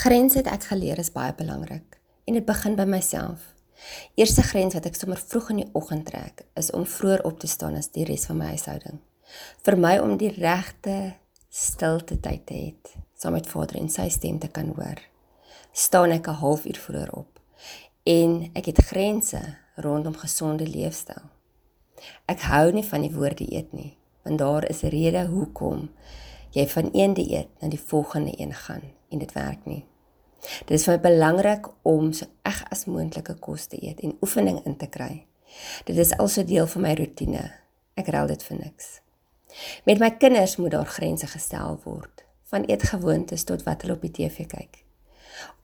Grense het ek geleer is baie belangrik en dit begin by myself. Eerste grens wat ek sommer vroeg in die oggend trek, is om vroeër op te staan as die res van my huishouding. Vir my om die regte stilte tyd te hê, saam met Vader en sy stem te kan hoor. Staan ek 'n halfuur vroeër op en ek het grense rondom gesonde leefstyl. Ek hou nie van die woord dieet nie, want daar is 'n rede hoekom jy van een dieet na die volgende een gaan en dit werk nie. Dit is vir my belangrik om so eg as moontlike kos te eet en oefening in te kry. Dit is also deel van my rotine. Ek ruil dit vir niks. Met my kinders moet daar grense gestel word, van eetgewoontes tot wat hulle op die TV kyk.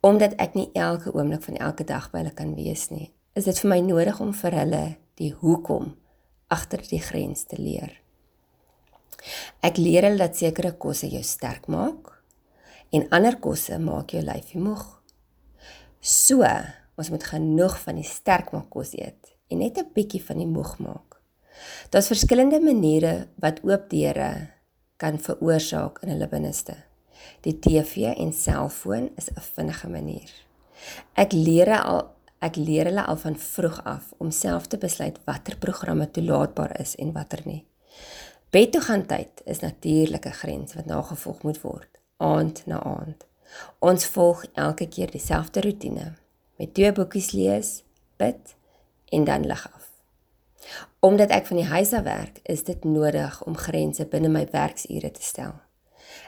Omdat ek nie elke oomblik van elke dag by hulle kan wees nie, is dit vir my nodig om vir hulle die hoekom agter die grens te leer. Ek leer hulle dat sekere kosse jou sterk maak en ander kosse maak jou lyfie moeg. So, ons moet genoeg van die sterk maak kos eet en net 'n bietjie van die moeg maak. Daar's verskillende maniere wat oop deure kan veroorsaak in hulle binneste. Die TV en selfoon is 'n vinnige manier. Ek leer al ek leer hulle al van vroeg af om self te besluit watter programme toelaatbaar is en watter nie. Bed toe gaan tyd is natuurlike grens wat nagevolg moet word, aand na aand. Ons volg elke keer dieselfde roetine met twee boekies lees, bid en dan lig af. Omdat ek van die huis af werk, is dit nodig om grense binne my werksure te stel.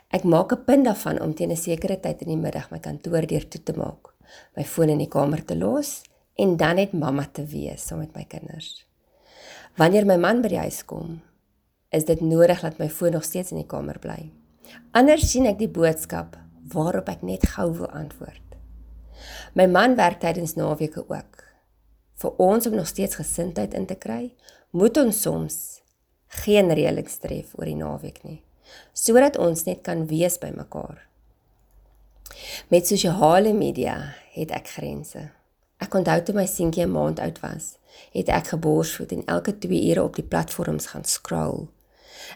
Ek maak 'n punt daarvan om teen 'n sekere tyd in die middag my kantoordeur toe te maak, my foon in die kamer te los en dan net mamma te wees saam met my kinders. Wanneer my man by die huis kom, is dit nodig dat my foon nog steeds in die kamer bly. Anders sien ek die boodskap waarop ek net gou wil antwoord. My man werk tydens naweke ook. Vir ons om nog steeds gesindheid in te kry, moet ons soms geen reëlings tref oor die naweek nie, sodat ons net kan wees by mekaar. Met sosiale media het ek grense. Ek onthou toe my seentjie 'n maand oud was, het ek geborsvoed en elke 2 ure op die platforms gaan scroll.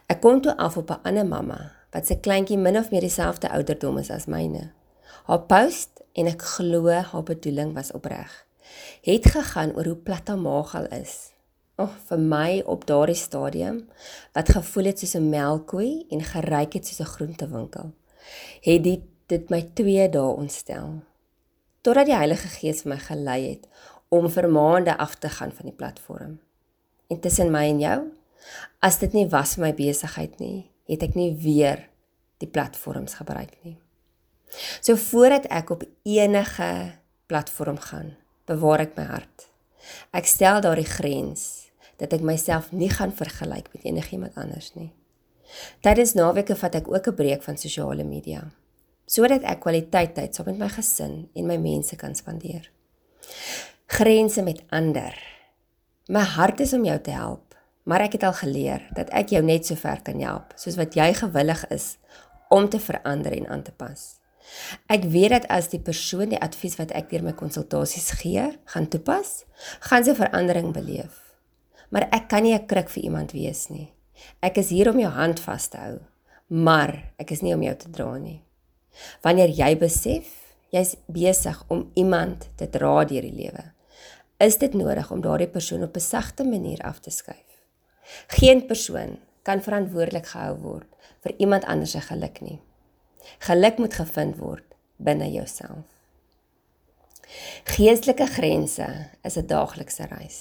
Ek kom toe af op 'n ander mamma wat se kleintjie min of meer dieselfde ouderdom is as myne. Haar post en ek glo haar bedoeling was opreg. Het gegaan oor hoe plat haar maag al is. Oh, vir my op daardie stadium wat gevoel het soos 'n melkkoe en geryk het soos 'n groentewinkel. Het dit dit my 2 dae ontstel. Totdat die Heilige Gees my gelei het om vir maande af te gaan van die platform. En tussen my en jou As dit nie was vir my besigheid nie, het ek nie weer die platforms gebruik nie. So voordat ek op enige platform gaan, bewaar ek my hart. Ek stel daardie grens dat ek myself nie gaan vergelyk met enigiemand anders nie. Tydens naweke vat ek ook 'n breek van sosiale media sodat ek kwaliteit tyd saam met my gesin en my mense kan spandeer. Grense met ander. My hart is om jou te help Maar ek het al geleer dat ek jou net so ver kan help soos wat jy gewillig is om te verander en aan te pas. Ek weet dat as die persoon die advies wat ek deur my konsultasies gee, gaan toepas, gaan sy verandering beleef. Maar ek kan nie 'n kruk vir iemand wees nie. Ek is hier om jou hand vas te hou, maar ek is nie om jou te dra nie. Wanneer jy besef jy's besig om iemand te dra deur die lewe, is dit nodig om daardie persoon op 'n sagte manier af te skuif. Geen persoon kan verantwoordelik gehou word vir iemand anders se geluk nie. Geluk moet gevind word binne jouself. Geestelike grense is 'n daaglikse reis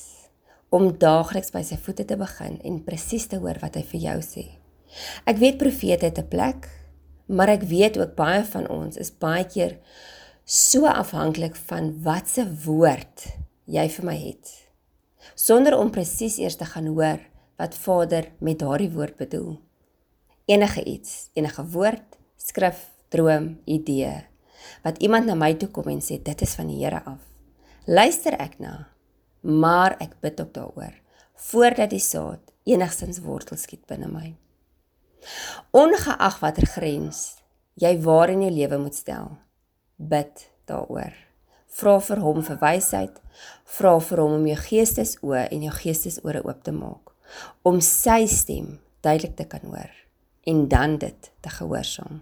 om daagliks by sy voete te begin en presies te hoor wat hy vir jou sê. Ek weet profete het 'n plek, maar ek weet ook baie van ons is baie keer so afhanklik van watse woord jy vir my het sonder om presies eers te gaan hoor wat Vader met daardie woord bedoel. Enige iets, enige woord, skrif, droom, idee wat iemand na my toe kom en sê dit is van die Here af. Luister ek na, maar ek bid ook daaroor voordat die saad enigstens wortel skiet binne my. Ongeag watter grens jy waar in jou lewe moet stel, bid daaroor. Vra vir hom vir wysheid, vra vir hom om jou geestesoë en jou geestesore oop te maak om sy stem duidelik te kan hoor en dan dit te gehoorsaam.